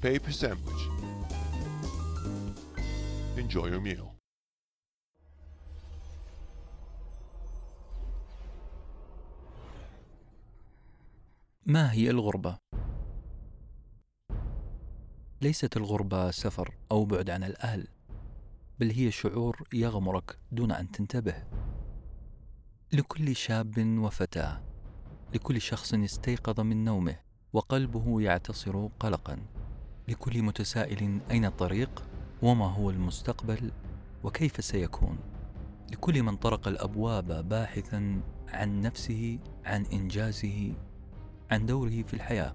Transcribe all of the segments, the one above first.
paper sandwich. Enjoy your meal. ما هي الغربة؟ ليست الغربة سفر أو بعد عن الأهل، بل هي شعور يغمرك دون أن تنتبه. لكل شاب وفتاة، لكل شخص استيقظ من نومه وقلبه يعتصر قلقا، لكل متسائل أين الطريق؟ وما هو المستقبل؟ وكيف سيكون؟ لكل من طرق الأبواب باحثا عن نفسه، عن إنجازه، عن دوره في الحياة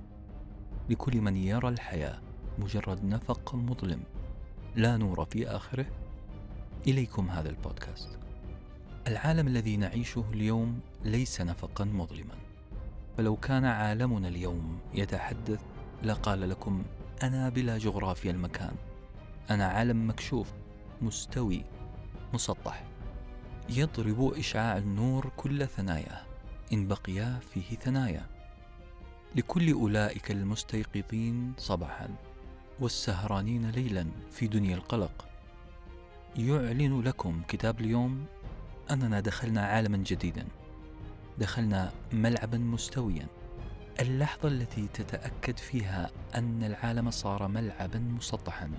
لكل من يرى الحياة مجرد نفق مظلم لا نور في آخره إليكم هذا البودكاست العالم الذي نعيشه اليوم ليس نفقا مظلما فلو كان عالمنا اليوم يتحدث لقال لكم أنا بلا جغرافيا المكان. أنا عالم مكشوف مستوي مسطح. يضرب إشعاع النور كل ثناياه. إن بقي فيه ثنايا. لكل أولئك المستيقظين صباحا والسهرانين ليلا في دنيا القلق. يعلن لكم كتاب اليوم أننا دخلنا عالما جديدا. دخلنا ملعبا مستويا. اللحظة التي تتأكد فيها أن العالم صار ملعبا مسطحا.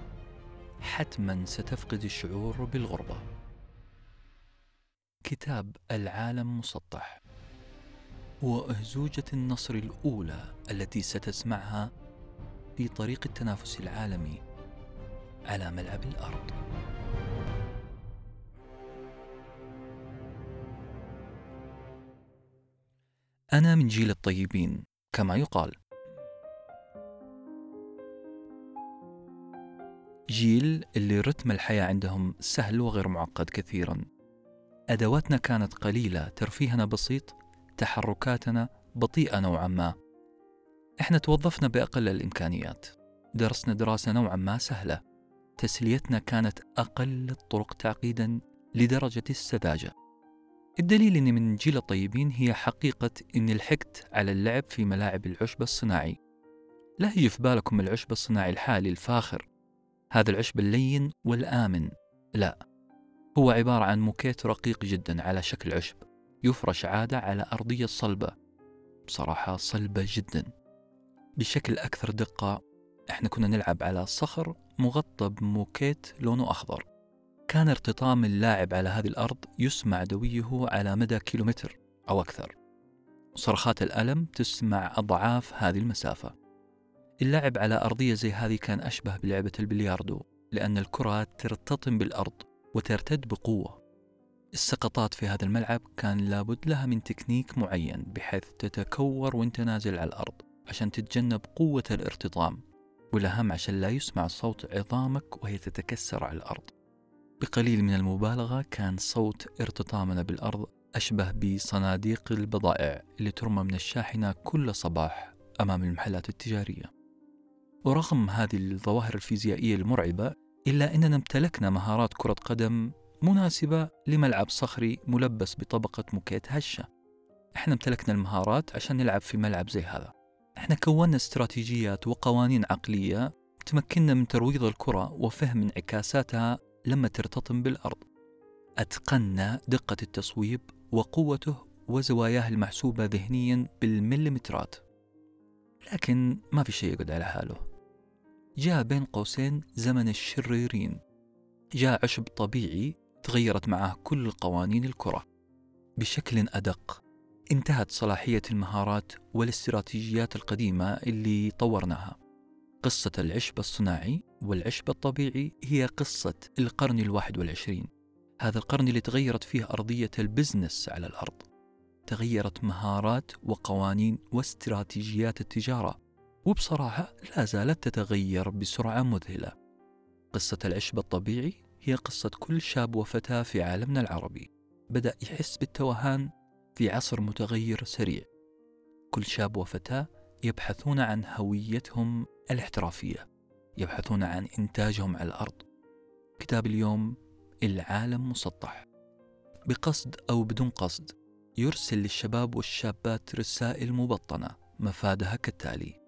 حتما ستفقد الشعور بالغربة. كتاب العالم مسطح. هو أهزوجة النصر الأولى التي ستسمعها في طريق التنافس العالمي على ملعب الأرض. أنا من جيل الطيبين. كما يقال. جيل اللي رتم الحياة عندهم سهل وغير معقد كثيرا. أدواتنا كانت قليلة، ترفيهنا بسيط، تحركاتنا بطيئة نوعا ما إحنا توظفنا بأقل الإمكانيات درسنا دراسة نوعا ما سهلة تسليتنا كانت أقل الطرق تعقيدا لدرجة السذاجة الدليل أني من جيل الطيبين هي حقيقة أني لحقت على اللعب في ملاعب العشب الصناعي. لا يجي في بالكم العشب الصناعي الحالي الفاخر. هذا العشب اللين والآمن. لا. هو عبارة عن موكيت رقيق جدا على شكل عشب يفرش عادة على أرضية صلبة بصراحة صلبة جدا. بشكل أكثر دقة إحنا كنا نلعب على صخر مغطى بموكيت لونه أخضر. كان ارتطام اللاعب على هذه الأرض يسمع دويه على مدى كيلومتر أو أكثر. صرخات الألم تسمع أضعاف هذه المسافة. اللعب على أرضية زي هذه كان أشبه بلعبة البلياردو لأن الكرة ترتطم بالأرض وترتد بقوة. السقطات في هذا الملعب كان لابد لها من تكنيك معين بحيث تتكور وانت نازل على الأرض عشان تتجنب قوة الارتطام. والأهم عشان لا يسمع صوت عظامك وهي تتكسر على الأرض. بقليل من المبالغة كان صوت ارتطامنا بالأرض أشبه بصناديق البضائع اللي ترمى من الشاحنة كل صباح أمام المحلات التجارية. ورغم هذه الظواهر الفيزيائية المرعبة إلا أننا امتلكنا مهارات كرة قدم مناسبة لملعب صخري ملبس بطبقة موكيت هشة. إحنا امتلكنا المهارات عشان نلعب في ملعب زي هذا. إحنا كونا استراتيجيات وقوانين عقلية تمكننا من ترويض الكرة وفهم انعكاساتها لما ترتطم بالأرض. أتقنا دقة التصويب وقوته وزواياه المحسوبة ذهنيا بالمليمترات. لكن ما في شيء يقعد على حاله. جاء بين قوسين زمن الشريرين. جاء عشب طبيعي تغيرت معه كل قوانين الكرة. بشكل أدق انتهت صلاحية المهارات والاستراتيجيات القديمة اللي طورناها. قصة العشب الصناعي والعشب الطبيعي هي قصة القرن الواحد والعشرين. هذا القرن اللي تغيرت فيه أرضية البزنس على الأرض. تغيرت مهارات وقوانين واستراتيجيات التجارة وبصراحة لا زالت تتغير بسرعة مذهلة. قصة العشب الطبيعي هي قصة كل شاب وفتاة في عالمنا العربي. بدأ يحس بالتوهان في عصر متغير سريع. كل شاب وفتاة يبحثون عن هويتهم الاحترافية. يبحثون عن إنتاجهم على الأرض. كتاب اليوم العالم مسطح. بقصد أو بدون قصد يرسل للشباب والشابات رسائل مبطنة مفادها كالتالي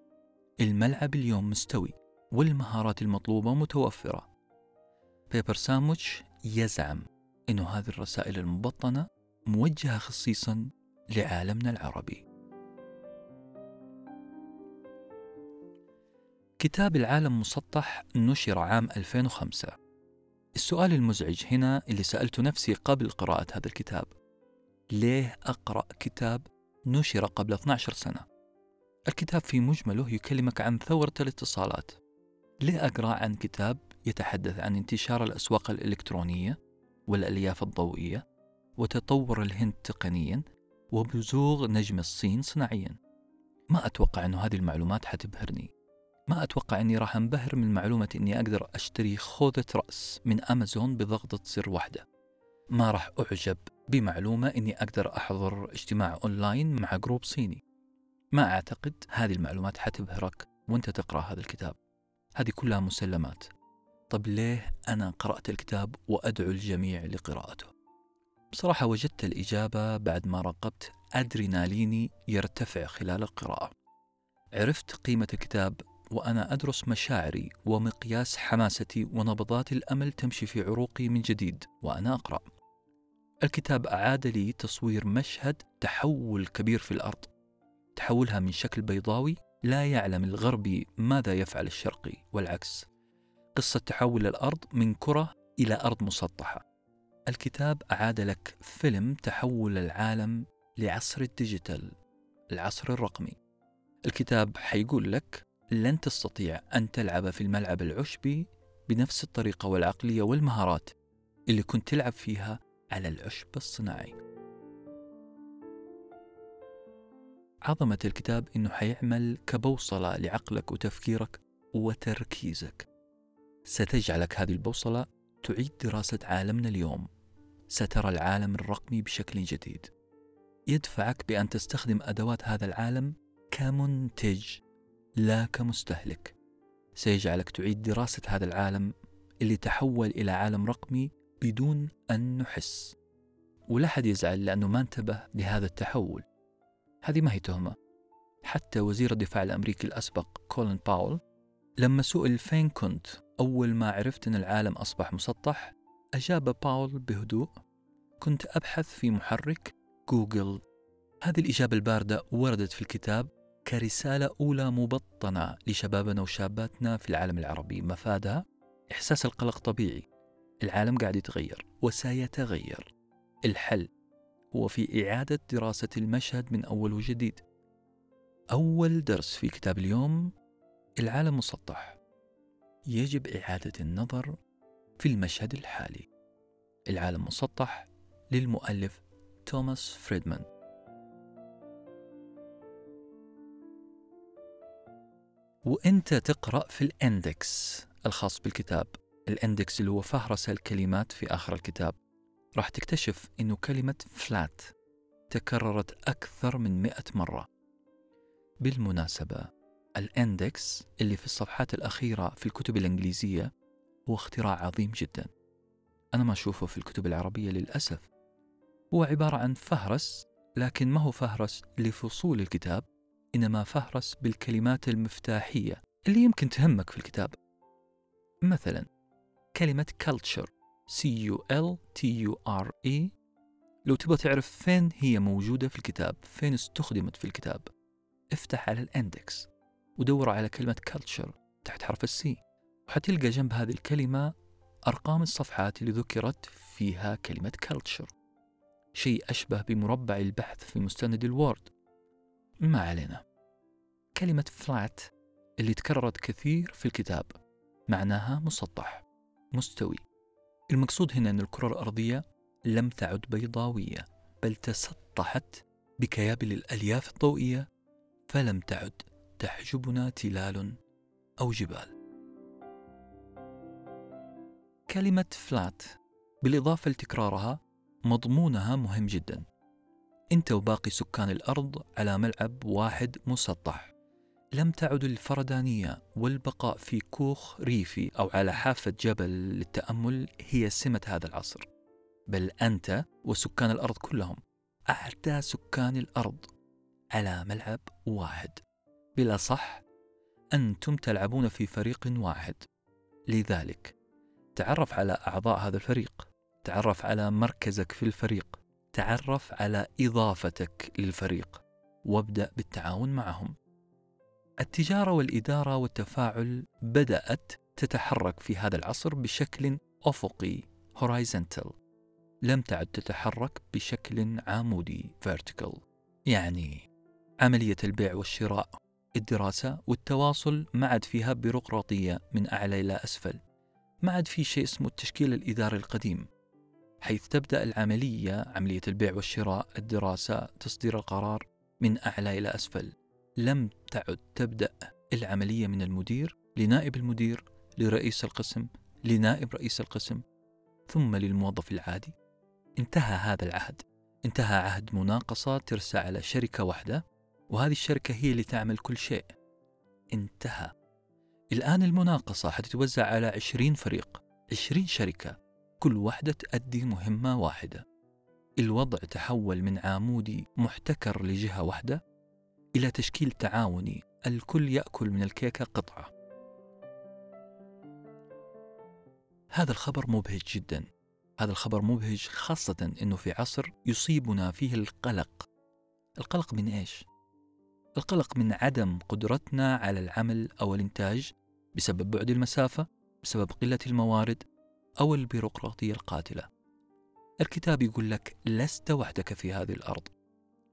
الملعب اليوم مستوي والمهارات المطلوبة متوفرة. Paper Sandwich يزعم أن هذه الرسائل المبطنة موجهة خصيصا لعالمنا العربي. كتاب العالم مسطح نشر عام 2005 السؤال المزعج هنا اللي سألت نفسي قبل قراءة هذا الكتاب. ليه أقرأ كتاب نشر قبل 12 سنة؟ الكتاب في مجمله يكلمك عن ثورة الاتصالات. ليه أقرأ عن كتاب يتحدث عن انتشار الأسواق الإلكترونية والألياف الضوئية وتطور الهند تقنيا وبزوغ نجم الصين صناعيا؟ ما أتوقع أن هذه المعلومات حتبهرني. ما أتوقع أني راح أنبهر من معلومة أني أقدر أشتري خوذة رأس من أمازون بضغطة زر واحدة. ما راح أعجب بمعلومة أني أقدر أحضر اجتماع أونلاين مع group صيني. ما أعتقد هذه المعلومات حتبهرك وأنت تقرأ هذا الكتاب. هذه كلها مسلمات. طب ليه أنا قرأت الكتاب وأدعو الجميع لقراءته؟ بصراحة وجدت الإجابة بعد ما راقبت أدريناليني يرتفع خلال القراءة. عرفت قيمة الكتاب وأنا أدرس مشاعري ومقياس حماستي ونبضات الأمل تمشي في عروقي من جديد وأنا أقرأ. الكتاب أعاد لي تصوير مشهد تحول كبير في الأرض. تحولها من شكل بيضاوي لا يعلم الغربي ماذا يفعل الشرقي والعكس. قصة تحول الأرض من كرة إلى أرض مسطحة. الكتاب أعاد لك فيلم تحول العالم لعصر الديجيتال العصر الرقمي. الكتاب حيقول لك لن تستطيع أن تلعب في الملعب العشبي بنفس الطريقة والعقلية والمهارات اللي كنت تلعب فيها على العشب الصناعي. عظمة الكتاب إنه حيعمل كبوصلة لعقلك وتفكيرك وتركيزك. ستجعلك هذه البوصلة تعيد دراسة عالمنا اليوم. سترى العالم الرقمي بشكل جديد. يدفعك بأن تستخدم أدوات هذا العالم كمنتج لا كمستهلك. سيجعلك تعيد دراسة هذا العالم اللي تحول إلى عالم رقمي بدون أن نحس. ولا حد يزعل لأنه ما انتبه لهذا التحول. هذه ما هي تهمة. حتى وزير الدفاع الأمريكي الأسبق كولين باول لما سئل فين كنت أول ما عرفت أن العالم أصبح مسطح أجاب باول بهدوء كنت أبحث في محرك جوجل. هذه الإجابة الباردة وردت في الكتاب كرسالة أولى مبطنة لشبابنا وشاباتنا في العالم العربي. مفادها إحساس القلق طبيعي. العالم قاعد يتغير وسيتغير الحل هو في إعادة دراسة المشهد من أول وجديد. أول درس في كتاب اليوم العالم مسطح. يجب إعادة النظر في المشهد الحالي. العالم مسطح للمؤلف توماس فريدمان. وأنت تقرأ في ال index الخاص بالكتاب. ال index اللي هو فهرس الكلمات في آخر الكتاب. راح تكتشف إنه كلمة flat تكررت أكثر من مئة مرة. بالمناسبة الإندكس اللي في الصفحات الأخيرة في الكتب الإنجليزية هو اختراع عظيم جدا. أنا ما أشوفه في الكتب العربية للأسف. هو عبارة عن فهرس لكن ما هو فهرس لفصول الكتاب. إنما فهرس بالكلمات المفتاحية اللي يمكن تهمك في الكتاب. مثلا كلمة culture C U L T U R E. لو تبغى تعرف فين هي موجودة في الكتاب فين استخدمت في الكتاب افتح على ال index ودور على كلمة culture تحت حرف ال C وحتلقى جنب هذه الكلمة أرقام الصفحات اللي ذكرت فيها كلمة culture. شيء أشبه بمربع البحث في مستند ال Word. ما علينا. كلمة flat اللي تكررت كثير في الكتاب معناها مسطح مستوي. المقصود هنا أن الكرة الأرضية لم تعد بيضاوية بل تسطحت بكيابل الألياف الضوئية فلم تعد تحجبنا تلال أو جبال. كلمة فلات بالإضافة لتكرارها مضمونها مهم جدا. أنت وباقي سكان الأرض على ملعب واحد مسطح. لم تعد الفردانية والبقاء في كوخ ريفي أو على حافة جبل للتأمل هي سمة هذا العصر. بل أنت وسكان الأرض كلهم أعدى سكان الأرض على ملعب واحد. بلا صح أنتم تلعبون في فريق واحد. لذلك تعرف على أعضاء هذا الفريق. تعرف على مركزك في الفريق. تعرف على إضافتك للفريق. وابدأ بالتعاون معهم. التجارة والإدارة والتفاعل بدأت تتحرك في هذا العصر بشكل أفقي horizontal لم تعد تتحرك بشكل عمودي vertical يعني عملية البيع والشراء الدراسة والتواصل ما عاد فيها بيروقراطية من أعلى إلى أسفل ما عاد في شيء اسمه التشكيل الإداري القديم حيث تبدأ العملية عملية البيع والشراء الدراسة تصدير القرار من أعلى إلى أسفل. لم تعد تبدأ العملية من المدير لنائب المدير لرئيس القسم لنائب رئيس القسم ثم للموظف العادي. انتهى هذا العهد. انتهى عهد مناقصة ترسى على شركة واحدة وهذه الشركة هي اللي تعمل كل شيء. انتهى. الآن المناقصة حتتوزع على عشرين فريق عشرين شركة كل واحدة تؤدي مهمة واحدة. الوضع تحول من عامودي محتكر لجهة واحدة إلى تشكيل تعاوني الكل يأكل من الكيكة قطعة. هذا الخبر مبهج جدا. هذا الخبر مبهج خاصة أنه في عصر يصيبنا فيه القلق. القلق من إيش؟ القلق من عدم قدرتنا على العمل أو الإنتاج بسبب بعد المسافة بسبب قلة الموارد أو البيروقراطية القاتلة. الكتاب يقول لك لست وحدك في هذه الأرض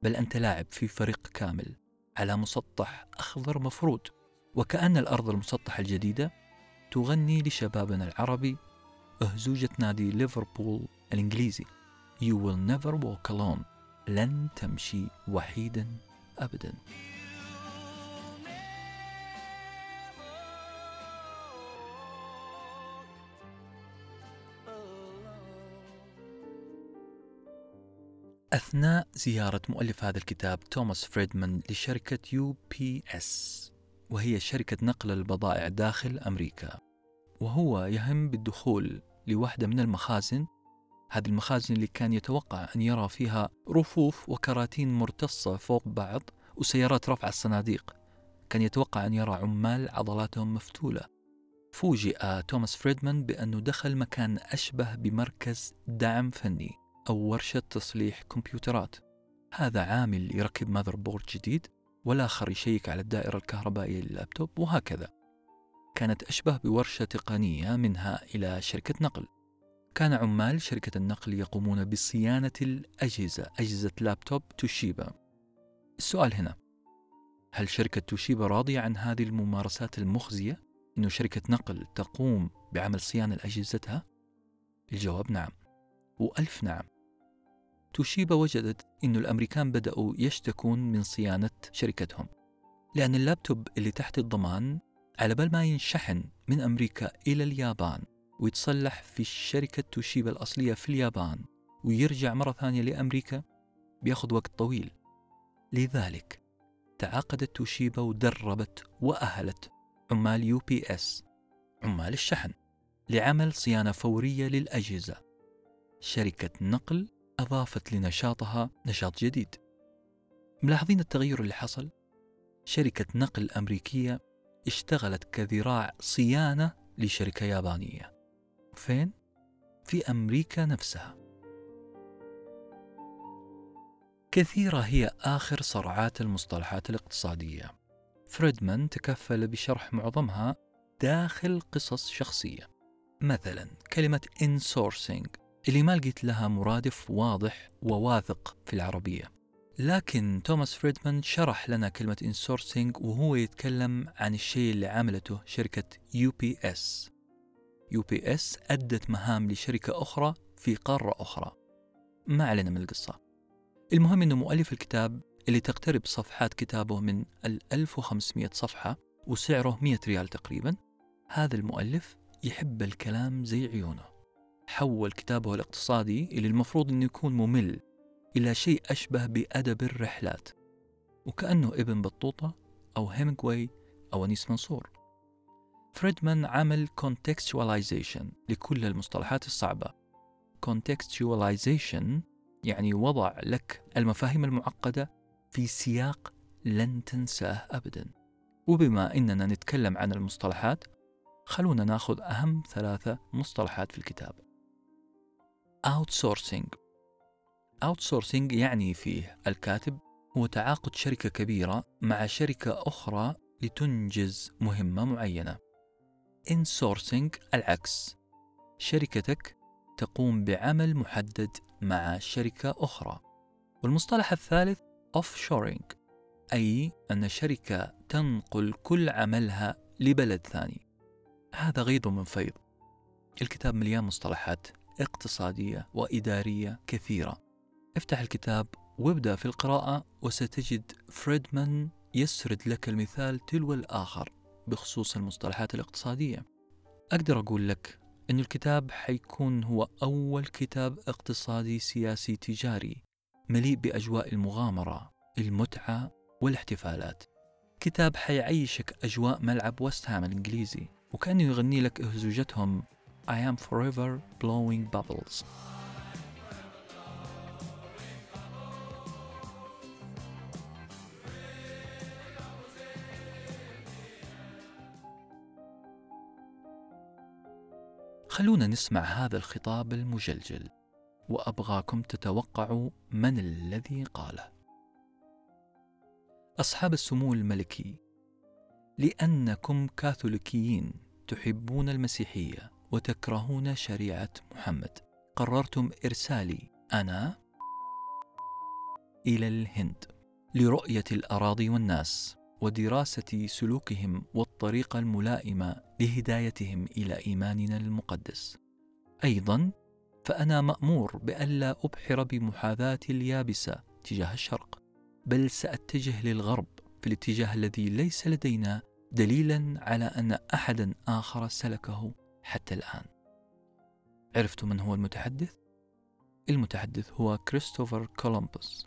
بل أنت لاعب في فريق كامل. على مسطح أخضر مفروض وكأن الأرض المسطحة الجديدة تغني لشبابنا العربي أهزوجة نادي ليفربول الإنجليزي. You will never walk alone. لن تمشي وحيدا أبدا. أثناء زيارة مؤلف هذا الكتاب توماس فريدمان لشركة UPS وهي شركة نقل البضائع داخل أمريكا. وهو يهم بالدخول لواحدة من المخازن هذه المخازن اللي كان يتوقع أن يرى فيها رفوف وكراتين مرتصة فوق بعض وسيارات رفع الصناديق. كان يتوقع أن يرى عمال عضلاتهم مفتولة. فوجئ توماس فريدمان بأنه دخل مكان أشبه بمركز دعم فني. أو ورشة تصليح كمبيوترات. هذا عامل يركب motherboard جديد والآخر يشيك على الدائرة الكهربائية لللابتوب وهكذا. كانت أشبه بورشة تقنية منها إلى شركة نقل. كان عمال شركة النقل يقومون بصيانة الأجهزة أجهزة لابتوب توشيبا. السؤال هنا هل شركة توشيبا راضية عن هذه الممارسات المخزية؟ أنه شركة نقل تقوم بعمل صيانة لأجهزتها؟ الجواب نعم. وألف نعم. توشيبا وجدت أن الأمريكان بدأوا يشتكون من صيانة شركتهم لأن اللابتوب اللي تحت الضمان على بال ما ينشحن من أمريكا إلى اليابان ويتصلح في شركة توشيبا الأصلية في اليابان ويرجع مرة ثانية لأمريكا بياخذ وقت طويل. لذلك تعاقدت توشيبا ودربت وأهلت عمال UPS عمال الشحن لعمل صيانة فورية للأجهزة. شركة نقل أضافت لنشاطها نشاط جديد. ملاحظين التغير اللي حصل؟ شركة نقل أمريكية اشتغلت كذراع صيانة لشركة يابانية. فين؟ في أمريكا نفسها. كثيرة هي آخر صرعات المصطلحات الاقتصادية. فريدمان تكفل بشرح معظمها داخل قصص شخصية. مثلا كلمة insourcing اللي ما لقيت لها مرادف واضح وواثق في العربية. لكن توماس فريدمان شرح لنا كلمة insourcing وهو يتكلم عن الشيء اللي عملته شركة UPS UPS أدت مهام لشركة أخرى في قارة أخرى. ما علينا من القصة. المهم أنه مؤلف الكتاب اللي تقترب صفحات كتابه من ال 1500 صفحة وسعره 100 ريال تقريبا. هذا المؤلف يحب الكلام زي عيونه. حول كتابه الاقتصادي اللي المفروض أنه يكون ممل إلى شيء أشبه بأدب الرحلات وكأنه ابن بطوطة أو هيمنغواي أو أنيس منصور. فريدمان عمل contextualization لكل المصطلحات الصعبة. contextualization يعني وضع لك المفاهيم المعقدة في سياق لن تنساه أبدا. وبما إننا نتكلم عن المصطلحات خلونا ناخذ أهم ثلاثة مصطلحات في الكتاب. Outsourcing. Outsourcing يعني فيه الكاتب هو تعاقد شركة كبيرة مع شركة أخرى لتنجز مهمة معينة. Insourcing العكس. شركتك تقوم بعمل محدد مع شركة أخرى. والمصطلح الثالث offshoring أي أن شركة تنقل كل عملها لبلد ثاني. هذا غيض من فيض. الكتاب مليان مصطلحات. اقتصادية وإدارية كثيرة. افتح الكتاب وابدأ في القراءة وستجد فريدمان يسرد لك المثال تلو الآخر بخصوص المصطلحات الاقتصادية. أقدر أقول لك أن الكتاب حيكون هو أول كتاب اقتصادي سياسي تجاري مليء بأجواء المغامرة المتعة والاحتفالات. كتاب حيعيشك أجواء ملعب وست هام الإنجليزي وكأنه يغني لك أهزوجتهم I am forever blowing bubbles. خلونا نسمع هذا الخطاب المجلجل وأبغاكم تتوقعوا من الذي قاله. أصحاب السمو الملكي لأنكم كاثوليكيين تحبون المسيحية. وتكرهون شريعة محمد. قررتم إرسالي أنا إلى الهند لرؤية الأراضي والناس ودراسة سلوكهم والطريقة الملائمه لهدايتهم إلى إيماننا المقدس. أيضا فأنا مأمور بالا أبحر بمحاذاتي اليابسة تجاه الشرق بل سأتجه للغرب في الاتجاه الذي ليس لدينا دليلا على أن احدا آخر سلكه. حتى الآن. عرفتم من هو المتحدث؟ المتحدث هو كريستوفر كولومبوس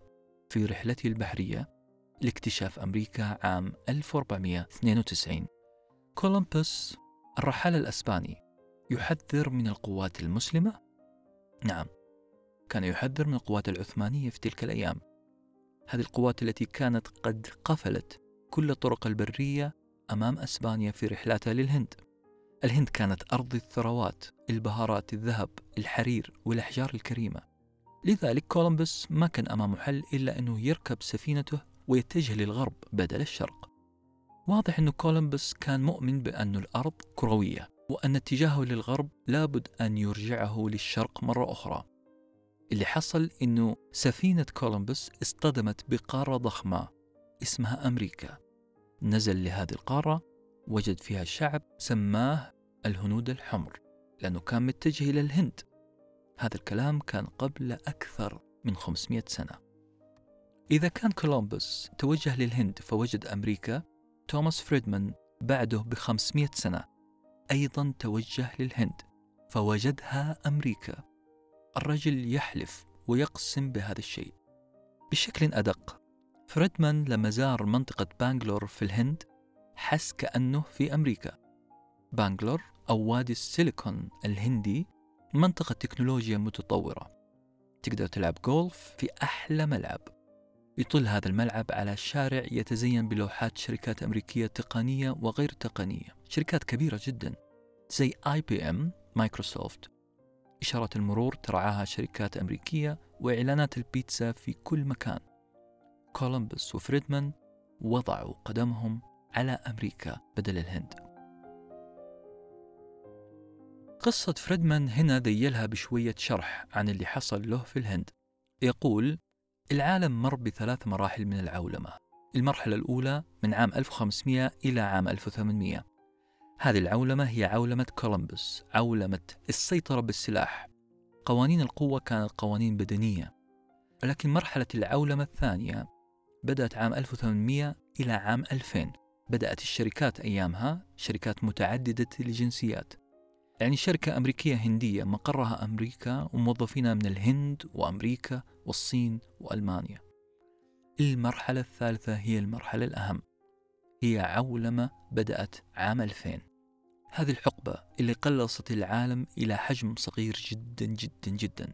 في رحلته البحرية لاكتشاف أمريكا عام 1492 كولومبوس الرحال الأسباني يحذر من القوات المسلمة؟ نعم كان يحذر من القوات العثمانية في تلك الأيام. هذه القوات التي كانت قد قفلت كل الطرق البرية أمام أسبانيا في رحلاتها للهند. الهند كانت أرض الثروات البهارات الذهب الحرير والأحجار الكريمة. لذلك كولومبوس ما كان أمامه حل إلا أنه يركب سفينته ويتجه للغرب بدل الشرق. واضح أن كولومبوس كان مؤمن بأن الأرض كروية وأن اتجاهه للغرب لابد أن يرجعه للشرق مرة أخرى. اللي حصل أنه سفينة كولومبوس اصطدمت بقارة ضخمة اسمها أمريكا. نزل لهذه القارة وجد فيها شعب سماه الهنود الحمر لأنه كان متجه إلى الهند. هذا الكلام كان قبل أكثر من 500 سنة. إذا كان كولومبوس توجه للهند فوجد أمريكا توماس فريدمان بعده ب 500 سنة أيضا توجه للهند فوجدها أمريكا. الرجل يحلف ويقسم بهذا الشيء. بشكل أدق فريدمان لما زار منطقة بانجلور في الهند حس كأنه في أمريكا. بانجلور أو وادي السيليكون الهندي منطقة تكنولوجيا متطورة. تقدر تلعب جولف في أحلى ملعب. يطل هذا الملعب على شارع يتزين بلوحات شركات أمريكية تقنية وغير تقنية. شركات كبيرة جدا زي IBM مايكروسوفت. إشارات المرور ترعاها شركات أمريكية وإعلانات البيتزا في كل مكان. كولومبوس وفريدمان وضعوا قدمهم على أمريكا بدل الهند. قصة فريدمان هنا ذيلها بشوية شرح عن اللي حصل له في الهند. يقول العالم مر بثلاث مراحل من العولمة. المرحلة الأولى من عام 1500 إلى عام 1800 هذه العولمة هي عولمة كولومبوس عولمة السيطرة بالسلاح. قوانين القوة كانت قوانين بدنية. ولكن مرحلة العولمة الثانية بدأت عام 1800 إلى عام 2000 بدأت الشركات أيامها شركات متعددة الجنسيات. يعني شركة أمريكية هندية مقرها أمريكا وموظفينها من الهند وأمريكا والصين وألمانيا. المرحلة الثالثة هي المرحلة الأهم. هي عولمة بدأت عام 2000 هذه الحقبة اللي قلصت العالم إلى حجم صغير جدا جدا جدا.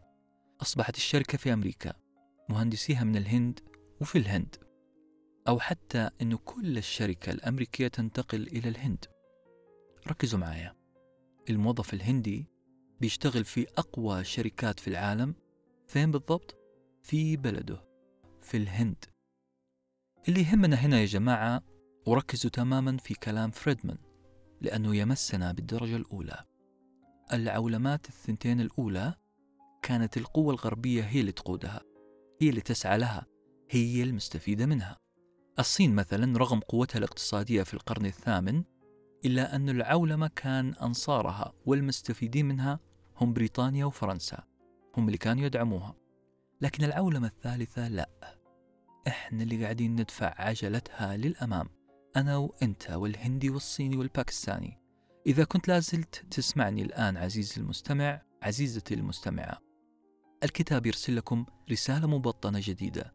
أصبحت الشركة في أمريكا مهندسيها من الهند وفي الهند. أو حتى أن كل الشركة الأمريكية تنتقل إلى الهند. ركزوا معايا. الموظف الهندي بيشتغل في أقوى شركات في العالم. فين بالضبط؟ في بلده في الهند. اللي يهمنا هنا يا جماعة وركزوا تماما في كلام فريدمان لأنه يمسنا بالدرجة الأولى. العولمات الثنتين الأولى كانت القوة الغربية هي اللي تقودها هي اللي تسعى لها هي المستفيدة منها. الصين مثلا رغم قوتها الاقتصادية في القرن الثامن إلا أن العولمة كان أنصارها والمستفيدين منها هم بريطانيا وفرنسا هم اللي كانوا يدعموها. لكن العولمة الثالثة لا. إحنا اللي قاعدين ندفع عجلتها للأمام أنا وإنت والهندي والصيني والباكستاني. إذا كنت لازلت تسمعني الآن عزيزي المستمع عزيزتي المستمعة. الكتاب يرسل لكم رسالة مبطنة جديدة.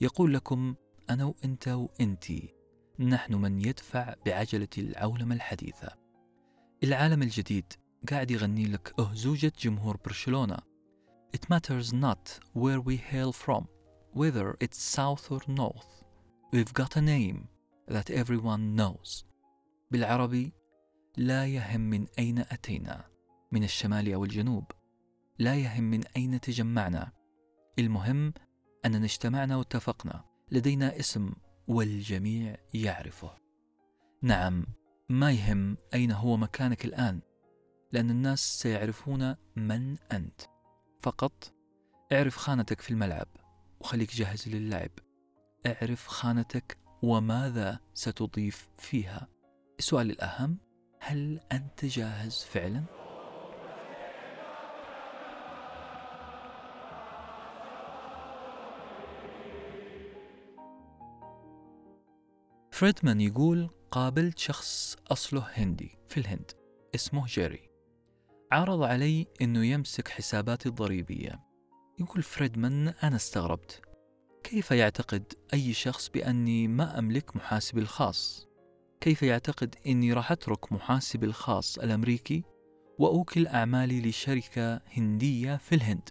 يقول لكم أنا وإنت وإنتي نحن من يدفع بعجلة العولمة الحديثة. العالم الجديد قاعد يغني لك أهزوجة جمهور برشلونة. It matters not where we hail from whether it's south or north. We've got a name that everyone knows. بالعربي لا يهم من أين أتينا من الشمال أو الجنوب. لا يهم من أين تجمعنا. المهم أننا اجتمعنا واتفقنا. لدينا اسم والجميع يعرفه. نعم ما يهم أين هو مكانك الآن لأن الناس سيعرفون من أنت. فقط اعرف خانتك في الملعب وخليك جاهز للعب. اعرف خانتك وماذا ستضيف فيها. السؤال الأهم هل أنت جاهز فعلا؟ فريدمان يقول قابلت شخص أصله هندي في الهند اسمه جيري. عرض علي أنه يمسك حساباتي الضريبية. يقول فريدمان أنا استغربت. كيف يعتقد أي شخص بأني ما أملك محاسبي الخاص؟ كيف يعتقد أني راح أترك محاسبي الخاص الأمريكي وأوكل أعمالي لشركة هندية في الهند؟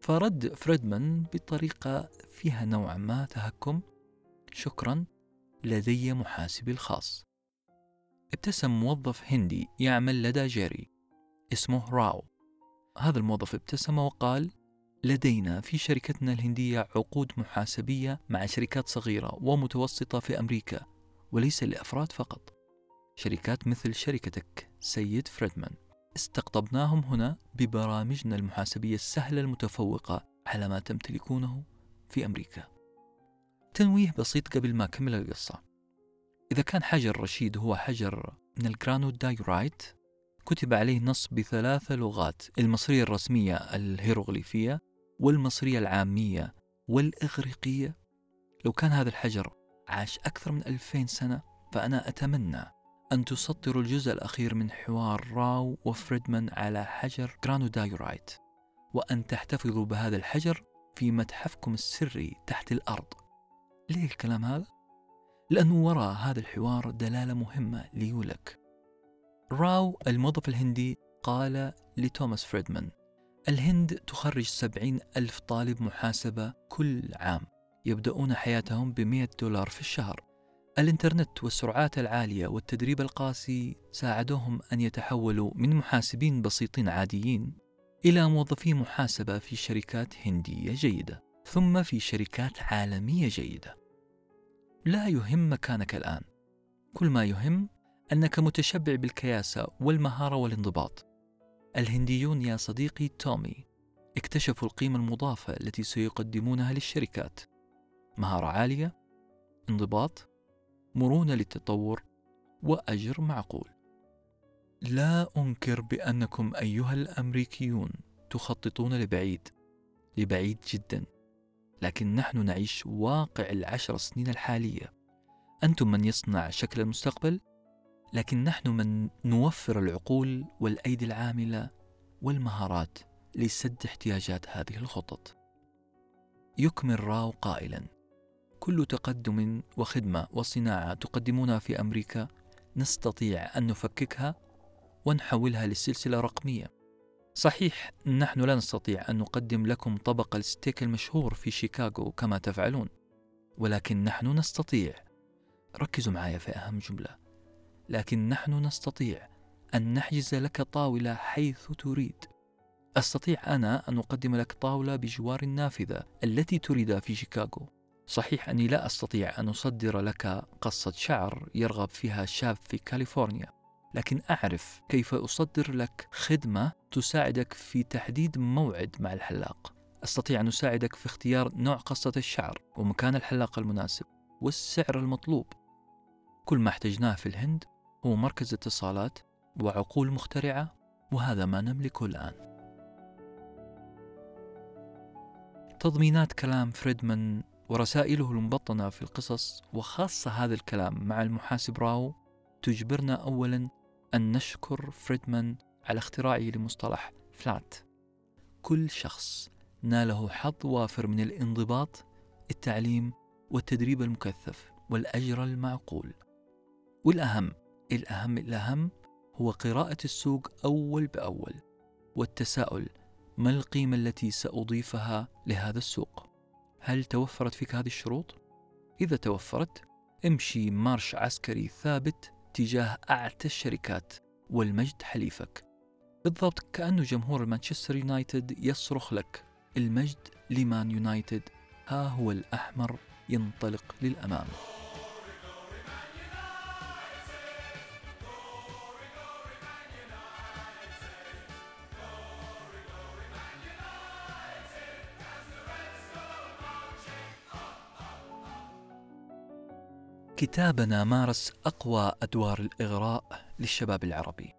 فرد فريدمان بطريقة فيها نوعا ما تهكم. شكرا. لدي محاسبي الخاص. ابتسم موظف هندي يعمل لدى جيري. اسمه راو. هذا الموظف ابتسم وقال لدينا في شركتنا الهندية عقود محاسبية مع شركات صغيرة ومتوسطة في أمريكا وليس لأفراد فقط. شركات مثل شركتك سيد فريدمان. استقطبناهم هنا ببرامجنا المحاسبية السهلة المتفوقة على ما تمتلكونه في أمريكا. تنويه بسيط قبل ما أكمل القصة. إذا كان حجر رشيد هو حجر من ال granodiorite كتب عليه نص بثلاث لغات المصرية الرسمية الهيروغليفية والمصرية العامية والإغريقية. لو كان هذا الحجر عاش أكثر من ألفين سنة فأنا أتمنى أن تسطروا الجزء الأخير من حوار راو وفريدمان على حجر granodiorite وأن تحتفظوا بهذا الحجر في متحفكم السري تحت الأرض. ليه الكلام هذا؟ لأنه وراء هذا الحوار دلالة مهمة لي ولك راو الموظف الهندي قال لتوماس فريدمان الهند تخرج سبعين ألف طالب محاسبة كل عام يبدأون حياتهم بمئة دولار في الشهر. الإنترنت والسرعات العالية والتدريب القاسي ساعدوهم أن يتحولوا من محاسبين بسيطين عاديين إلى موظفي محاسبة في شركات هندية جيدة ثم في شركات عالمية جيدة. لا يهم مكانك الآن. كل ما يهم أنك متشبع بالكياسة والمهارة والانضباط. الهنديون يا صديقي تومي اكتشفوا القيمة المضافة التي سيقدمونها للشركات. مهارة عالية انضباط مرونة للتطور وأجر معقول. لا أنكر بأنكم أيها الأمريكيون تخططون لبعيد لبعيد جدا. لكن نحن نعيش واقع العشر سنين الحالية. أنتم من يصنع شكل المستقبل لكن نحن من نوفر العقول والأيدي العاملة والمهارات لسد احتياجات هذه الخطط. يكمل راو قائلا كل تقدم وخدمة وصناعة تقدمونها في أمريكا نستطيع أن نفككها ونحولها لسلسلة رقمية. صحيح نحن لا نستطيع أن نقدم لكم طبق الستيك المشهور في شيكاغو كما تفعلون ولكن نحن نستطيع. ركزوا معايا في أهم جملة. لكن نحن نستطيع أن نحجز لك طاولة حيث تريد. أستطيع أنا أن أقدم لك طاولة بجوار النافذة التي تريدها في شيكاغو. صحيح أني لا أستطيع أن أصدر لك قصة شعر يرغب فيها شاب في كاليفورنيا. لكن أعرف كيف أصدر لك خدمة تساعدك في تحديد موعد مع الحلاق. أستطيع أن أساعدك في اختيار نوع قصة الشعر ومكان الحلاق المناسب والسعر المطلوب. كل ما احتجناه في الهند هو مركز اتصالات وعقول مخترعة وهذا ما نملكه الآن. تضمينات كلام فريدمان ورسائله المبطنة في القصص وخاصة هذا الكلام مع المحاسب راو تجبرنا أولا أن نشكر فريدمان على اختراعه لمصطلح فلات كل شخص ناله حظ وافر من الانضباط التعليم والتدريب المكثف والأجر المعقول والأهم الأهم الأهم هو قراءة السوق أول بأول والتساؤل ما القيمة التي سأضيفها لهذا السوق؟ هل توفرت فيك هذه الشروط؟ إذا توفرت امشي مارش عسكري ثابت تجاه أعتى الشركات والمجد حليفك. بالضبط كأنه جمهور مانشستر يونايتد يصرخ لك المجد لمان يونايتد ها هو الأحمر ينطلق للأمام. كتابنا مارس أقوى أدوار الإغراء للشباب العربي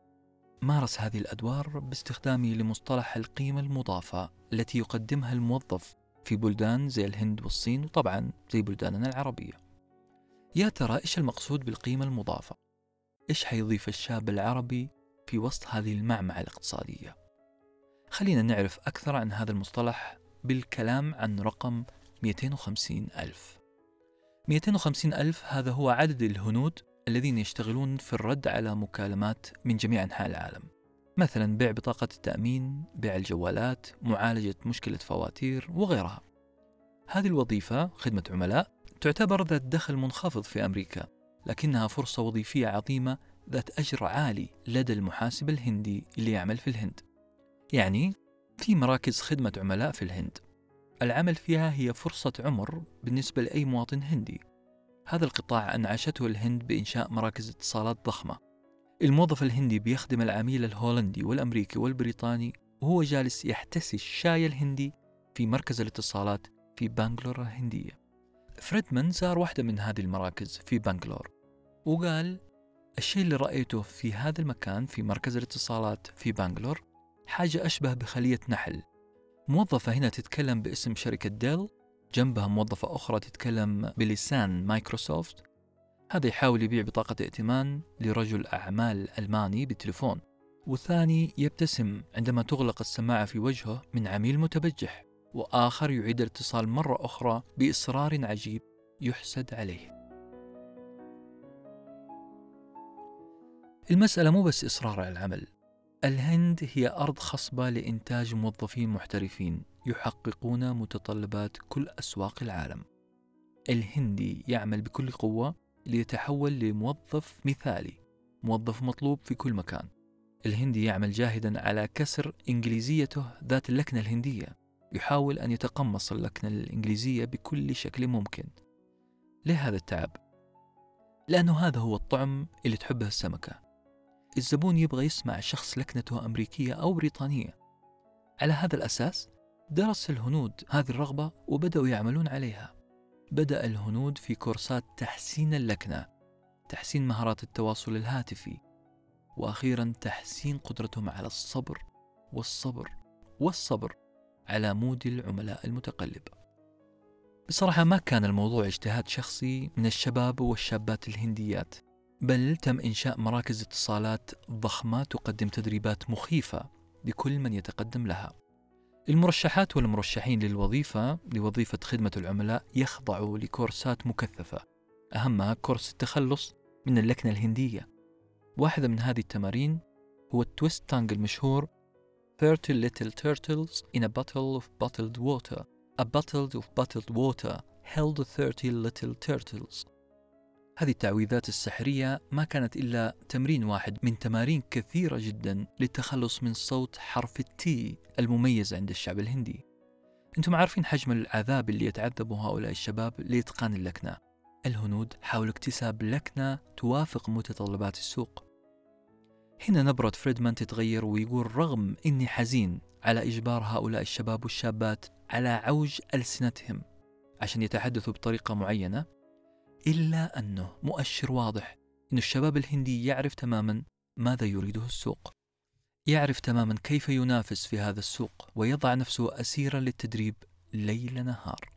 مارس هذه الأدوار باستخدامه لمصطلح القيمة المضافة التي يقدمها الموظف في بلدان زي الهند والصين وطبعا زي بلداننا العربية يا ترى إيش المقصود بالقيمة المضافة؟ إيش حيضيف الشاب العربي في وسط هذه المعمعة الاقتصادية؟ خلينا نعرف أكثر عن هذا المصطلح بالكلام عن رقم 250 ألف 250 ألف هذا هو عدد الهنود الذين يشتغلون في الرد على مكالمات من جميع أنحاء العالم. مثلا بيع بطاقة التأمين بيع الجوالات معالجة مشكلة فواتير وغيرها. هذه الوظيفة خدمة عملاء تعتبر ذات دخل منخفض في أمريكا لكنها فرصة وظيفية عظيمة ذات أجر عالي لدى المحاسب الهندي اللي يعمل في الهند. يعني في مراكز خدمة عملاء في الهند. العمل فيها هي فرصة عمر بالنسبة لأي مواطن هندي. هذا القطاع أنعشته الهند بإنشاء مراكز اتصالات ضخمة. الموظف الهندي بيخدم العميل الهولندي والأمريكي والبريطاني وهو جالس يحتسي الشاي الهندي في مركز الاتصالات في بانجلور الهندية. فريدمان زار واحدة من هذه المراكز في بانجلور وقال الشيء اللي رأيته في هذا المكان في مركز الاتصالات في بانجلور حاجة أشبه بخلية نحل موظفة هنا تتكلم باسم شركة ديل جنبها موظفة أخرى تتكلم بلسان مايكروسوفت. هذا يحاول يبيع بطاقة ائتمان لرجل أعمال ألماني بالتليفون. والثاني يبتسم عندما تغلق السماعة في وجهه من عميل متبجح وآخر يعيد الاتصال مرة أخرى بإصرار عجيب يحسد عليه. المسألة مو بس إصرار على العمل الهند هي أرض خصبة لإنتاج موظفين محترفين يحققون متطلبات كل أسواق العالم. الهندي يعمل بكل قوة ليتحول لموظف مثالي، موظف مطلوب في كل مكان. الهندي يعمل جاهدا على كسر إنجليزيته ذات اللكنة الهندية، يحاول أن يتقمص اللكنة الإنجليزية بكل شكل ممكن. ليه هذا التعب؟ لأنه هذا هو الطعم اللي تحبه السمكة. الزبون يبغى يسمع شخص لكنته أمريكية أو بريطانية. على هذا الأساس درس الهنود هذه الرغبة وبدأوا يعملون عليها. بدأ الهنود في كورسات تحسين اللكنة تحسين مهارات التواصل الهاتفي وأخيرا تحسين قدرتهم على الصبر والصبر والصبر على مود العملاء المتقلب. بصراحة ما كان الموضوع اجتهاد شخصي من الشباب والشابات الهنديات. بل تم إنشاء مراكز اتصالات ضخمة تقدم تدريبات مخيفة لكل من يتقدم لها. المرشحات والمرشحين للوظيفة لوظيفة خدمة العملاء يخضعوا لكورسات مكثفة. أهمها كورس التخلص من اللكنة الهندية. واحدة من هذه التمارين هو التويست تانج المشهور 30 little turtles in a bottle of bottled water. A bottle of bottled water held 30 little turtles. هذه التعويذات السحرية ما كانت إلا تمرين واحد من تمارين كثيرة جدا للتخلص من صوت حرف التي المميز عند الشعب الهندي. أنتم عارفين حجم العذاب اللي يتعذبه هؤلاء الشباب لإتقان اللكنة. الهنود حاولوا اكتساب لكنة توافق متطلبات السوق. هنا نبرة فريدمان تتغير ويقول رغم إني حزين على إجبار هؤلاء الشباب والشابات على عوج ألسنتهم عشان يتحدثوا بطريقة معينة إلا أنه مؤشر واضح أن الشباب الهندي يعرف تماما ماذا يريده السوق. يعرف تماما كيف ينافس في هذا السوق ويضع نفسه أسيرا للتدريب ليل نهار.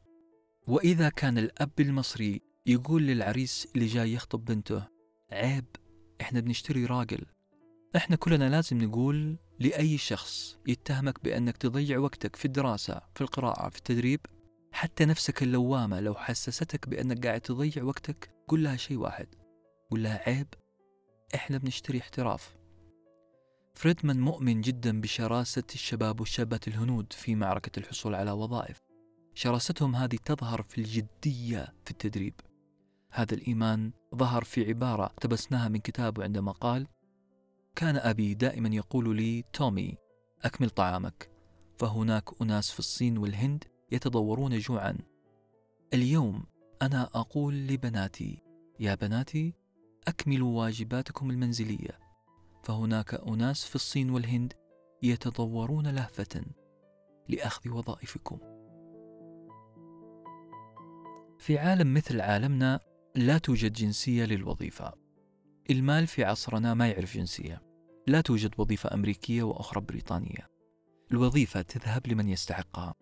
وإذا كان الأب المصري يقول للعريس اللي جاي يخطب بنته عيب إحنا بنشتري راجل. إحنا كلنا لازم نقول لأي شخص يتهمك بأنك تضيع وقتك في الدراسة في القراءة في التدريب حتى نفسك اللوامة لو حسستك بأنك قاعد تضيع وقتك قل لها شيء واحد. قل لها عيب إحنا بنشتري احتراف. فريدمان مؤمن جدا بشراسة الشباب والشابات الهنود في معركة الحصول على وظائف. شراستهم هذه تظهر في الجدية في التدريب. هذا الإيمان ظهر في عبارة اقتبسناها من كتابه عندما قال كان أبي دائما يقول لي تومي أكمل طعامك. فهناك أناس في الصين والهند يتضورون جوعا. اليوم أنا أقول لبناتي يا بناتي أكملوا واجباتكم المنزلية. فهناك أناس في الصين والهند يتضورون لهفة لأخذ وظائفكم. في عالم مثل عالمنا لا توجد جنسية للوظيفة. المال في عصرنا ما يعرف جنسية. لا توجد وظيفة أمريكية وأخرى بريطانية. الوظيفة تذهب لمن يستحقها.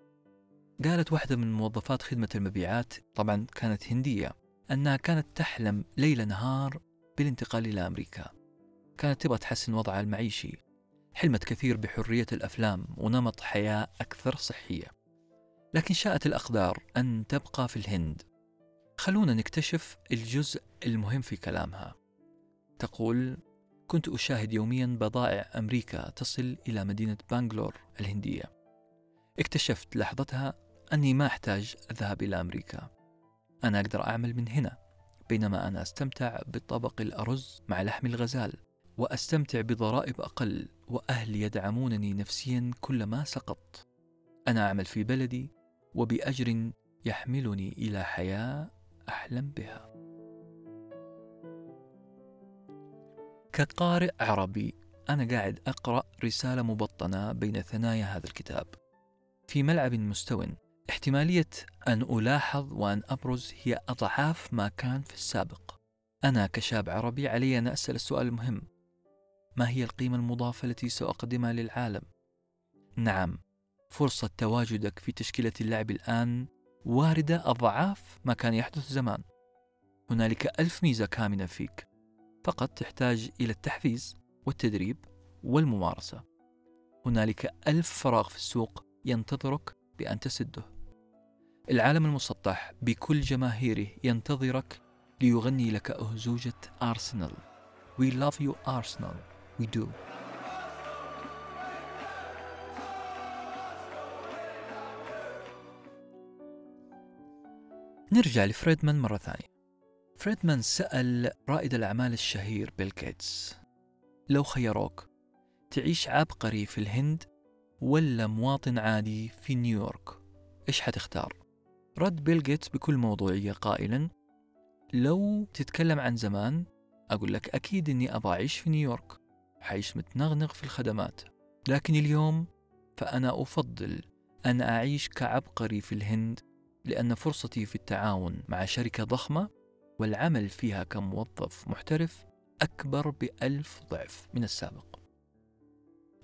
قالت واحدة من موظفات خدمة المبيعات طبعا كانت هندية أنها كانت تحلم ليل نهار بالانتقال إلى أمريكا. كانت تبغى تحسن وضعها المعيشي. حلمت كثير بحرية الأفلام ونمط حياة أكثر صحية. لكن شاءت الأقدار أن تبقى في الهند. خلونا نكتشف الجزء المهم في كلامها. تقول كنت أشاهد يوميا بضائع أمريكا تصل إلى مدينة بانغلور الهندية. اكتشفت لحظتها أني ما أحتاج أذهب إلى أمريكا. أنا أقدر أعمل من هنا بينما أنا أستمتع بطبق الأرز مع لحم الغزال وأستمتع بضرائب أقل وأهلي يدعمونني نفسيا كلما سقطت. أنا أعمل في بلدي وبأجر يحملني إلى حياة أحلم بها. كقارئ عربي أنا قاعد أقرأ رسالة مبطنة بين ثنايا هذا الكتاب. في ملعب مستو احتمالية أن ألاحظ وأن أبرز هي أضعاف ما كان في السابق. أنا كشاب عربي علي أن أسأل السؤال المهم. ما هي القيمة المضافة التي سأقدمها للعالم؟ نعم فرصة تواجدك في تشكيلة اللعب الآن واردة أضعاف ما كان يحدث زمان. هنالك ألف ميزة كامنة فيك. فقط تحتاج إلى التحفيز والتدريب والممارسة. هنالك ألف فراغ في السوق ينتظرك بأن تسده. العالم المسطح بكل جماهيره ينتظرك ليغني لك أهزوجة أرسنال. We love you Arsenal. We do. نرجع لفريدمان مرة ثانية. فريدمان سأل رائد الأعمال الشهير بيل جيتس لو خيروك تعيش عبقري في الهند ولا مواطن عادي في نيويورك؟ إيش حتختار؟ رد بيل جيتس بكل موضوعية قائلا لو تتكلم عن زمان أقول لك أكيد أني أبغى أعيش في نيويورك حعيش متنغنغ في الخدمات. لكن اليوم فأنا أفضل أن أعيش كعبقري في الهند لأن فرصتي في التعاون مع شركة ضخمة والعمل فيها كموظف محترف أكبر بألف ضعف من السابق.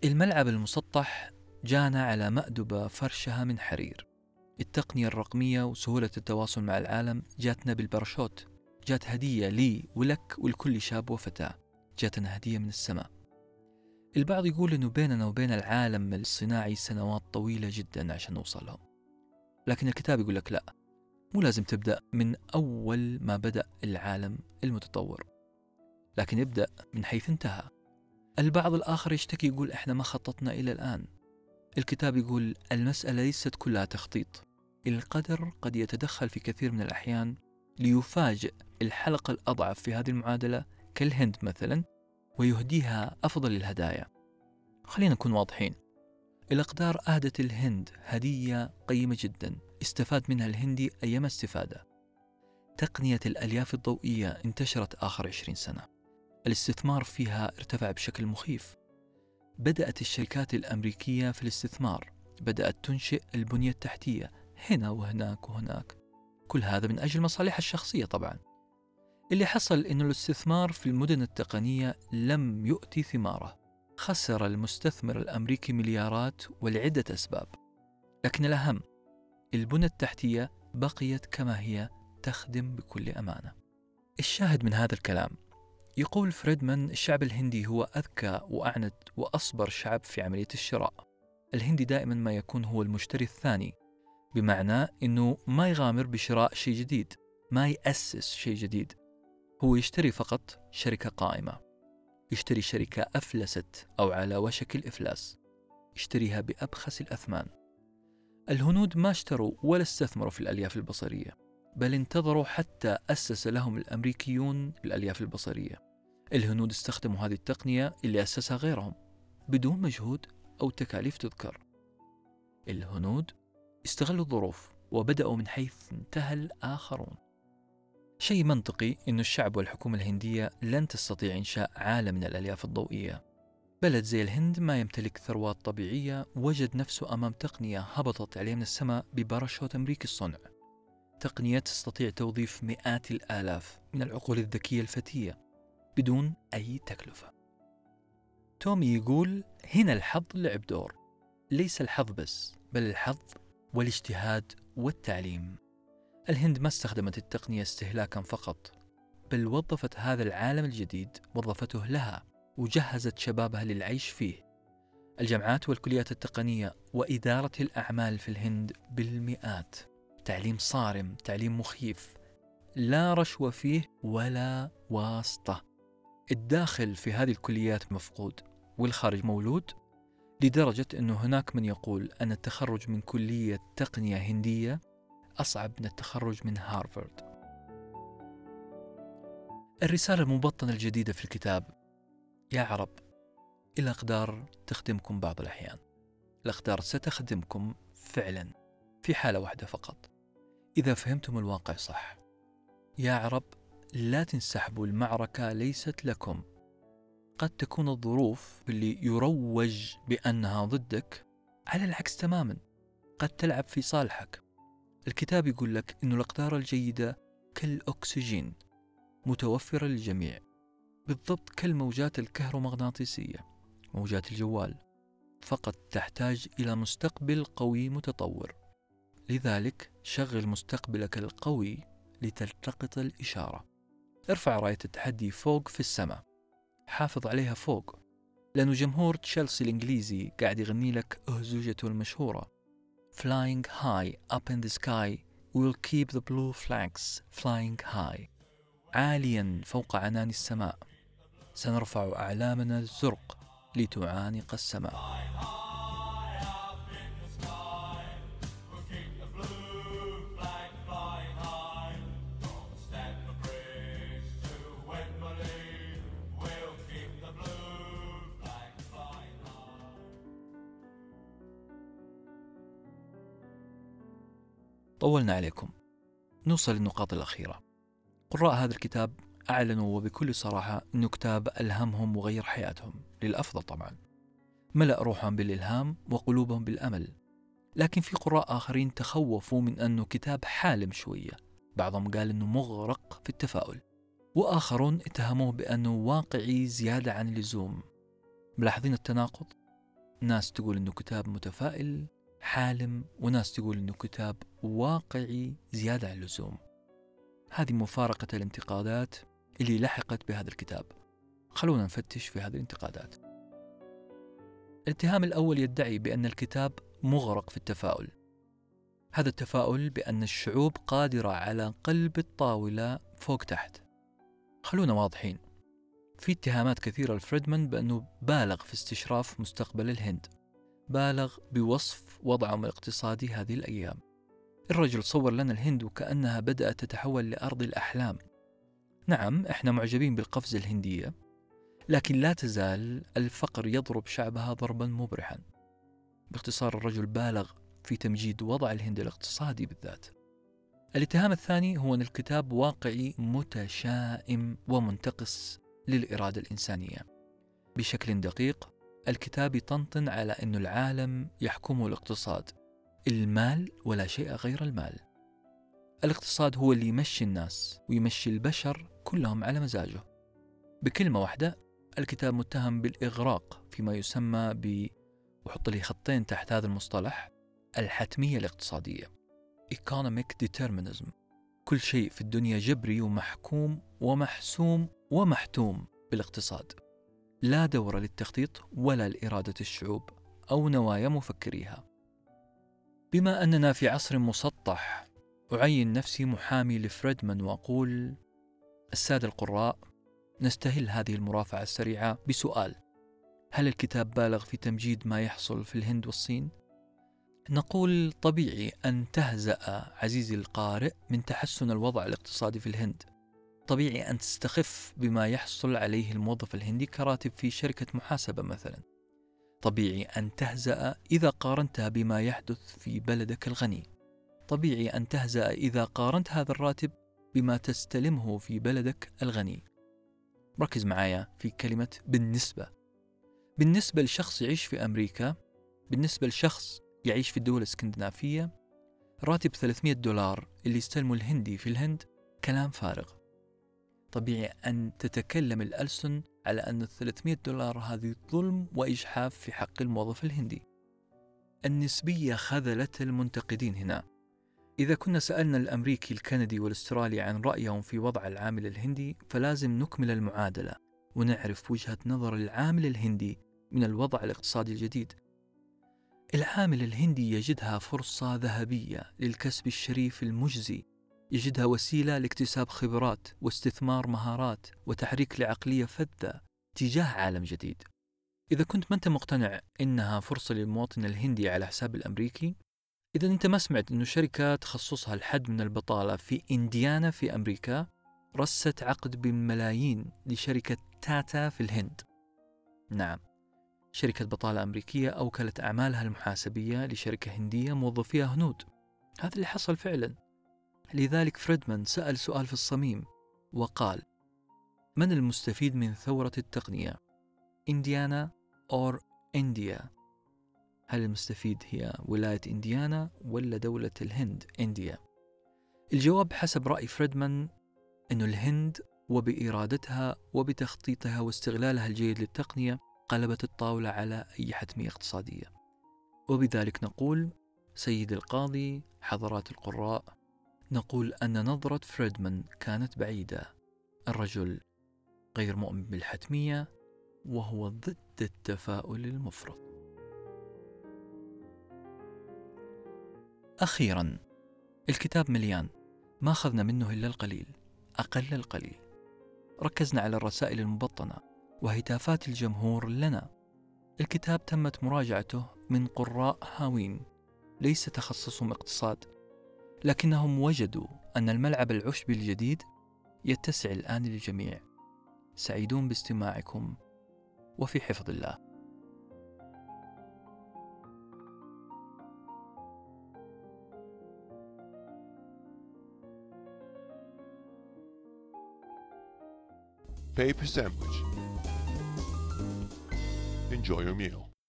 الملعب المسطح جانا على مأدبة فرشها من حرير. التقنية الرقمية وسهولة التواصل مع العالم جاتنا بالباراشوت. جات هدية لي ولك ولكل شاب وفتاة. جاتنا هدية من السماء. البعض يقول إنه بيننا وبين العالم الصناعي سنوات طويلة جدا عشان نوصلهم. لكن الكتاب يقول لك لا. مو لازم تبدأ من أول ما بدأ العالم المتطور. لكن ابدأ من حيث انتهى. البعض الآخر يشتكي يقول إحنا ما خططنا إلى الآن. الكتاب يقول المسألة ليست كلها تخطيط. القدر قد يتدخل في كثير من الأحيان ليفاجئ الحلقة الأضعف في هذه المعادلة كالهند مثلا ويهديها أفضل الهدايا. خلينا نكون واضحين. الأقدار أهدت الهند هدية قيمة جدا استفاد منها الهندي أيما استفادة. تقنية الألياف الضوئية انتشرت آخر عشرين سنة. الاستثمار فيها ارتفع بشكل مخيف. بدأت الشركات الأمريكية في الاستثمار بدأت تنشئ البنية التحتية هنا وهناك وهناك. كل هذا من أجل مصالحها الشخصية طبعا. اللي حصل أن الاستثمار في المدن التقنية لم يؤتي ثماره. خسر المستثمر الأمريكي مليارات ولعدة أسباب. لكن الأهم البنى التحتية بقيت كما هي تخدم بكل أمانة. الشاهد من هذا الكلام يقول فريدمان الشعب الهندي هو أذكى وأعنت وأصبر شعب في عملية الشراء. الهندي دائما ما يكون هو المشتري الثاني. بمعنى أنه ما يغامر بشراء شيء جديد ما يأسس شيء جديد. هو يشتري فقط شركة قائمة. يشتري شركة أفلست أو على وشك الإفلاس. يشتريها بأبخس الأثمان. الهنود ما اشتروا ولا استثمروا في الألياف البصرية بل انتظروا حتى أسس لهم الأمريكيون الألياف البصرية. الهنود استخدموا هذه التقنية اللي أسسها غيرهم بدون مجهود أو تكاليف تذكر. الهنود استغلوا الظروف وبدأوا من حيث انتهى الآخرون. شيء منطقي أن الشعب والحكومة الهندية لن تستطيع إنشاء عالم من الألياف الضوئية. بلد زي الهند ما يمتلك ثروات طبيعية وجد نفسه أمام تقنية هبطت عليه من السماء بباراشوت أمريكي الصنع. تقنية تستطيع توظيف مئات الآلاف من العقول الذكية الفتية بدون أي تكلفة. تومي يقول هنا الحظ لعب دور ليس الحظ بس بل الحظ والاجتهاد والتعليم. الهند ما استخدمت التقنية استهلاكا فقط بل وظفت هذا العالم الجديد وظفته لها وجهزت شبابها للعيش فيه. الجامعات والكليات التقنية وإدارة الأعمال في الهند بالمئات. تعليم صارم تعليم مخيف. لا رشوة فيه ولا واسطة. الداخل في هذه الكليات مفقود والخارج مولود لدرجة أنه هناك من يقول أن التخرج من كلية تقنية هندية أصعب من التخرج من هارفارد. الرسالة المبطنة الجديدة في الكتاب. يا عرب الأقدار تخدمكم بعض الأحيان. الأقدار ستخدمكم فعلا في حالة واحدة فقط. إذا فهمتم الواقع صح. يا عرب لا تنسحبوا المعركة ليست لكم. قد تكون الظروف اللي يروج بأنها ضدك على العكس تماما قد تلعب في صالحك. الكتاب يقول لك أن الأقدار الجيدة كالأكسجين متوفرة للجميع. بالضبط كالموجات الكهرومغناطيسية موجات الجوال. فقط تحتاج إلى مستقبل قوي متطور. لذلك شغل مستقبلك القوي لتلتقط الإشارة. ارفع راية التحدي فوق في السماء. حافظ عليها فوق. لأنه جمهور تشيلسي الإنجليزي قاعد يغني لك أهزوجته المشهورة Flying high up in the sky will keep the blue flags flying high عاليا فوق عنان السماء. سنرفع أعلامنا الزرق لتعانق السماء. طولنا عليكم. نوصل للنقاط الأخيرة. قراء هذا الكتاب أعلنوا وبكل صراحة أنه كتاب ألهمهم وغير حياتهم. للأفضل طبعا. ملأ روحهم بالإلهام وقلوبهم بالأمل. لكن في قراء آخرين تخوفوا من أنه كتاب حالم شوية. بعضهم قال أنه مغرق في التفاؤل. وآخرون اتهموه بأنه واقعي زيادة عن اللزوم. ملاحظين التناقض؟ ناس تقول أنه كتاب متفائل حالم وناس تقول إنه كتاب واقعي زيادة عن اللزوم. هذه مفارقة الانتقادات اللي لحقت بهذا الكتاب. خلونا نفتش في هذه الانتقادات. الاتهام الأول يدعي بأن الكتاب مغرق في التفاؤل. هذا التفاؤل بأن الشعوب قادرة على قلب الطاولة فوق تحت. خلونا واضحين. في اتهامات كثيرة لفريدمان بأنه بالغ في استشراف مستقبل الهند. بالغ بوصف وضعهم الاقتصادي هذه الأيام. الرجل صور لنا الهند وكأنها بدأت تتحول لأرض الأحلام. نعم إحنا معجبين بالقفزة الهندية لكن لا تزال الفقر يضرب شعبها ضربا مبرحا. باختصار الرجل بالغ في تمجيد وضع الهند الاقتصادي بالذات. الاتهام الثاني هو أن الكتاب واقعي متشائم ومنتقص للإرادة الإنسانية. بشكل دقيق الكتاب يطنطن على أن العالم يحكمه الاقتصاد. المال ولا شيء غير المال. الاقتصاد هو اللي يمشي الناس ويمشي البشر كلهم على مزاجه. بكلمة واحدة الكتاب متهم بالإغراق فيما يسمى ب وحط لي خطين تحت هذا المصطلح الحتمية الاقتصادية Economic Determinism. كل شيء في الدنيا جبري ومحكوم ومحسوم ومحتوم بالاقتصاد. لا دور للتخطيط ولا لإرادة الشعوب أو نوايا مفكريها بما أننا في عصر مسطح أعين نفسي محامي لفريدمان وأقول السادة القراء نستهل هذه المرافعة السريعة بسؤال هل الكتاب بالغ في تمجيد ما يحصل في الهند والصين؟ نقول طبيعي أن تهزأ عزيزي القارئ من تحسن الوضع الاقتصادي في الهند طبيعي أن تستخف بما يحصل عليه الموظف الهندي كراتب في شركة محاسبة مثلا. طبيعي أن تهزأ إذا قارنتها بما يحدث في بلدك الغني. طبيعي أن تهزأ إذا قارنت هذا الراتب بما تستلمه في بلدك الغني. ركز معايا في كلمة بالنسبة. بالنسبة لشخص يعيش في أمريكا بالنسبة لشخص يعيش في الدول الإسكندنافية راتب 300 دولار اللي يستلمه الهندي في الهند كلام فارغ. طبيعي أن تتكلم الألسن على أن ال 300 دولار هذه ظلم وإجحاف في حق الموظف الهندي. النسبية خذلت المنتقدين هنا. إذا كنا سألنا الأمريكي الكندي والأسترالي عن رأيهم في وضع العامل الهندي فلازم نكمل المعادلة ونعرف وجهة نظر العامل الهندي من الوضع الاقتصادي الجديد. العامل الهندي يجدها فرصة ذهبية للكسب الشريف المجزي يجدها وسيلة لاكتساب خبرات واستثمار مهارات وتحريك لعقلية فذة تجاه عالم جديد. إذا كنت ما أنت مقتنع إنها فرصة للمواطن الهندي على حساب الأمريكي إذا أنت ما سمعت أنه شركة تخصصها الحد من البطالة في إنديانا في أمريكا رست عقد بالملايين لشركة تاتا في الهند. نعم شركة بطالة أمريكية أوكلت أعمالها المحاسبية لشركة هندية موظفيها هنود. هذا اللي حصل فعلا. لذلك فريدمان سأل سؤال في الصميم وقال من المستفيد من ثورة التقنية؟ إنديانا أو إنديا؟ هل المستفيد هي ولاية إنديانا ولا دولة الهند إنديا؟ الجواب حسب رأي فريدمان أن الهند وبإرادتها وبتخطيطها واستغلالها الجيد للتقنية قلبت الطاولة على أي حتمية اقتصادية وبذلك نقول سيد القاضي حضرات القراء نقول أن نظرة فريدمان كانت بعيدة. الرجل غير مؤمن بالحتمية وهو ضد التفاؤل المفرط. أخيرا الكتاب مليان. ما أخذنا منه إلا القليل أقل القليل. ركزنا على الرسائل المبطنة وهتافات الجمهور لنا. الكتاب تمت مراجعته من قراء هاوين. ليس تخصصهم اقتصاد لكنهم وجدوا أن الملعب العشبي الجديد يتسع الآن للجميع سعيدون باستماعكم وفي حفظ الله Paper sandwich. Enjoy your meal.